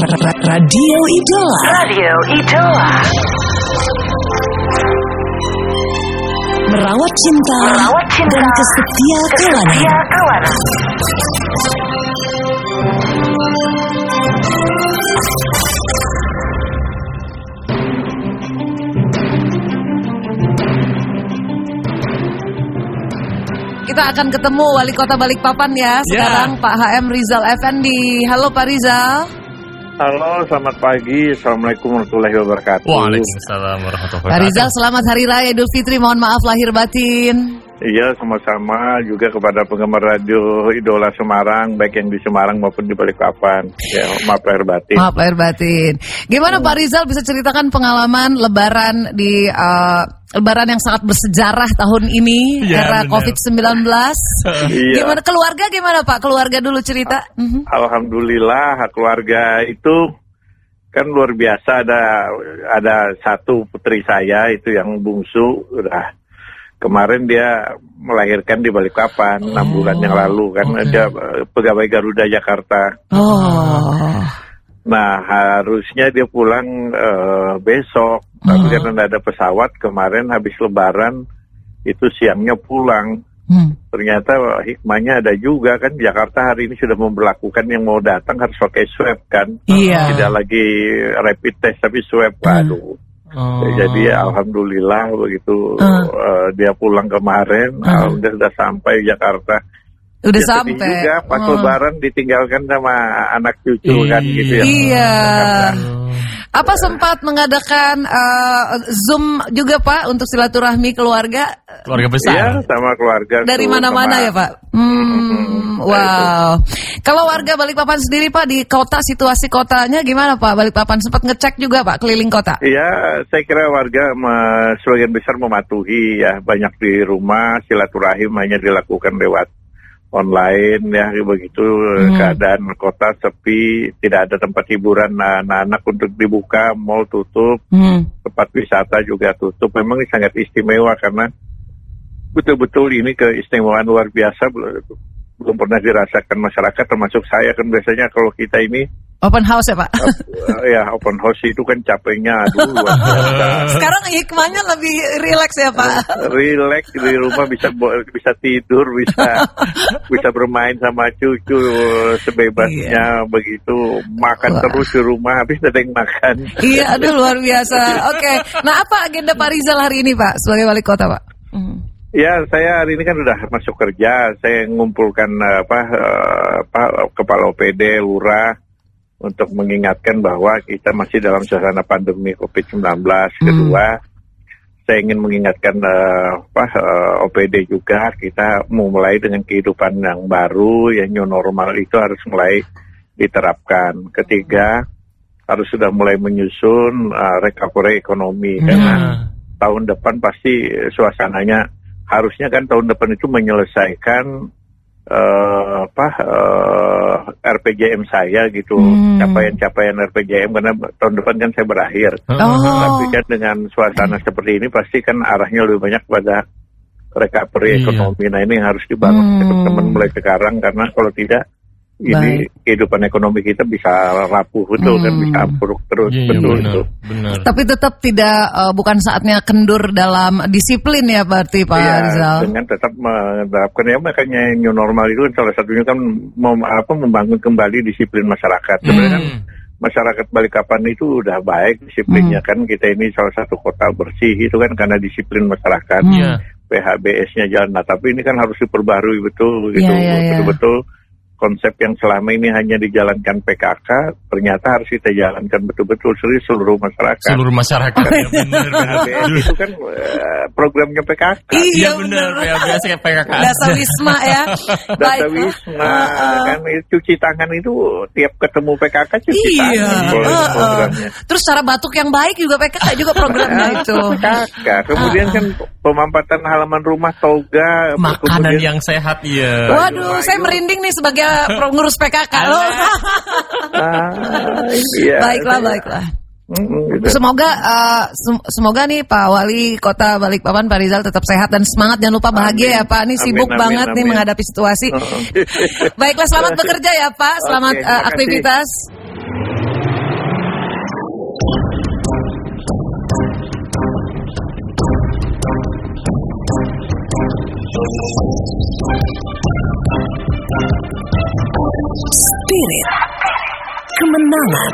Radio Idola. Radio Idola. Merawat cinta, Merawat cinta dan kesetia kawanan. Kita akan ketemu wali kota Balikpapan ya sekarang Pak HM Rizal Effendi. Halo Pak Rizal. Halo, selamat pagi. Assalamualaikum warahmatullahi wabarakatuh. Waalaikumsalam warahmatullahi Pak Rizal wabarakatuh. selamat Hari Raya Idul Fitri. Mohon maaf lahir batin. Iya, sama-sama juga kepada penggemar radio Idola Semarang, baik yang di Semarang maupun di Balikpapan. Ya, maaf lahir batin. Maaf lahir batin. Gimana Pak Rizal bisa ceritakan pengalaman Lebaran di eh, Lebaran yang sangat bersejarah tahun ini Iya, era benar. COVID-19. Iya. Gimana keluarga gimana Pak? Keluarga dulu cerita. Mhm. Alhamdulillah keluarga itu kan luar biasa ada ada satu putri saya itu yang bungsu udah kemarin dia melahirkan di Balikpapan enam bulan yang lalu kan oke. dia eh, pegawai Garuda Jakarta. Oh. Nah harusnya dia pulang eh, besok, tapi Hmm. karena ada pesawat kemarin habis Lebaran itu siangnya pulang. Hmm. Ternyata wah, hikmahnya ada juga kan Jakarta hari ini sudah memperlakukan yang mau datang harus pakai swab kan, Iya. tidak lagi rapid test tapi swab. Hmm. Waduh. Oh. Jadi alhamdulillah begitu Hmm. eh, dia pulang kemarin, Hmm. alhamdulillah sudah sampai Jakarta. Udah Ya, sedih sampai. juga pas Oh. Lebaran ditinggalkan sama anak cucu kan gitu ya. Iya. Apa sempat mengadakan eh, Zoom juga Pak untuk silaturahmi keluarga Keluarga besar. Iya, sama keluarga. dari mana-mana ya Pak? Hmm, wow. Kalau warga Balikpapan sendiri Pak di kota situasi kotanya gimana Pak? Balikpapan sempat ngecek juga Pak keliling kota. Iya, saya kira warga sebagian besar mematuhi ya banyak di rumah silaturahim hanya dilakukan lewat online ya begitu. Hmm. keadaan kota sepi tidak ada tempat hiburan. Anak-anak untuk dibuka mall tutup Hmm. tempat wisata juga tutup. Memang ini sangat istimewa karena betul-betul ini keistimewaan luar biasa. Belum, belum pernah dirasakan masyarakat termasuk saya kan. Biasanya kalau kita ini Open house ya Pak. eh, ya open house itu kan capeknya aduh Sekarang hikmahnya lebih rileks ya Pak. relax di rumah bisa bisa tidur bisa bisa bermain sama cucu sebebasnya begitu makan Iya. Wah. terus di rumah habis yang makan iya, aduh luar biasa. Oke. Nah, apa agenda Pak Rizal hari ini Pak sebagai wali kota Pak? Hmm. ya saya hari ini kan udah masuk kerja saya mengumpulkan eh, apa eh, apa kepala OPD lurah untuk mengingatkan bahwa kita masih dalam suasana pandemi COVID-19 kedua. Saya ingin mengingatkan eh, apa eh, OPD juga kita memulai dengan kehidupan yang baru yang new normal itu harus mulai diterapkan. Ketiga harus sudah mulai menyusun eh, recovery ekonomi. Karena Nah, tahun depan pasti suasananya harusnya kan tahun depan itu menyelesaikan eh, apa eh, RPJM saya gitu Hmm. capaian-capaian RPJM karena tahun depan kan saya berakhir. Oh. Tapi kan dengan suasana seperti ini pasti kan arahnya lebih banyak pada recovery Iya. ekonomi. Nah ini yang harus dibangun Hmm. teman-teman mulai sekarang karena kalau tidak ini kehidupan ekonomi kita bisa rapuh betul kan Hmm. bisa ambruk terus iya, iya, betul benar, itu. benar. Tapi tetap tidak eh, bukan saatnya kendur dalam disiplin ya berarti Pak Iya, Rizal. dengan tetap menerapkan ya makanya new normal itu kan salah satunya kan mem, apa membangun kembali disiplin masyarakat. Sebenarnya kan Hmm. masyarakat Balikpapan itu udah baik disiplinnya kan kita ini salah satu kota bersih itu kan karena disiplin masyarakat. Hmm. Iya. PHBS-nya jalan. Nah, tapi ini kan harus diperbarui betul gitu. Iya, iya, iya. Betul-betul konsep yang selama ini hanya dijalankan PKK ternyata harus kita jalankan betul-betul serius seluruh masyarakat. Seluruh masyarakat ya benar. PHBS itu kan eh, programnya PKK. Iya benar. Ya biasa kayak PKK. Dasar Wisma ya. Baik. Wisma Heeh. kan itu cuci tangan itu tiap ketemu PKK cuci Iya. tangan itu heeh. programnya. Terus cara batuk yang baik juga PKK juga programnya itu. PKK. Kemudian kan pemampatan halaman rumah toga Makanan kemudian- yang sehat iya. Waduh, saya merinding nih sebagai pengurus PKK. loh. Ah, iya. baiklah, baiklah. Mm, gitu. Semoga eh, sem- semoga nih Pak Wali Kota Balikpapan Pak Rizal tetap sehat dan semangat jangan lupa bahagia ya Pak. Ini Amin, sibuk amin, banget nih amin. menghadapi situasi. Heeh. Baiklah selamat bekerja ya Pak. Selamat Oke, eh, terima kasih. aktivitas. Spirit kemenangan.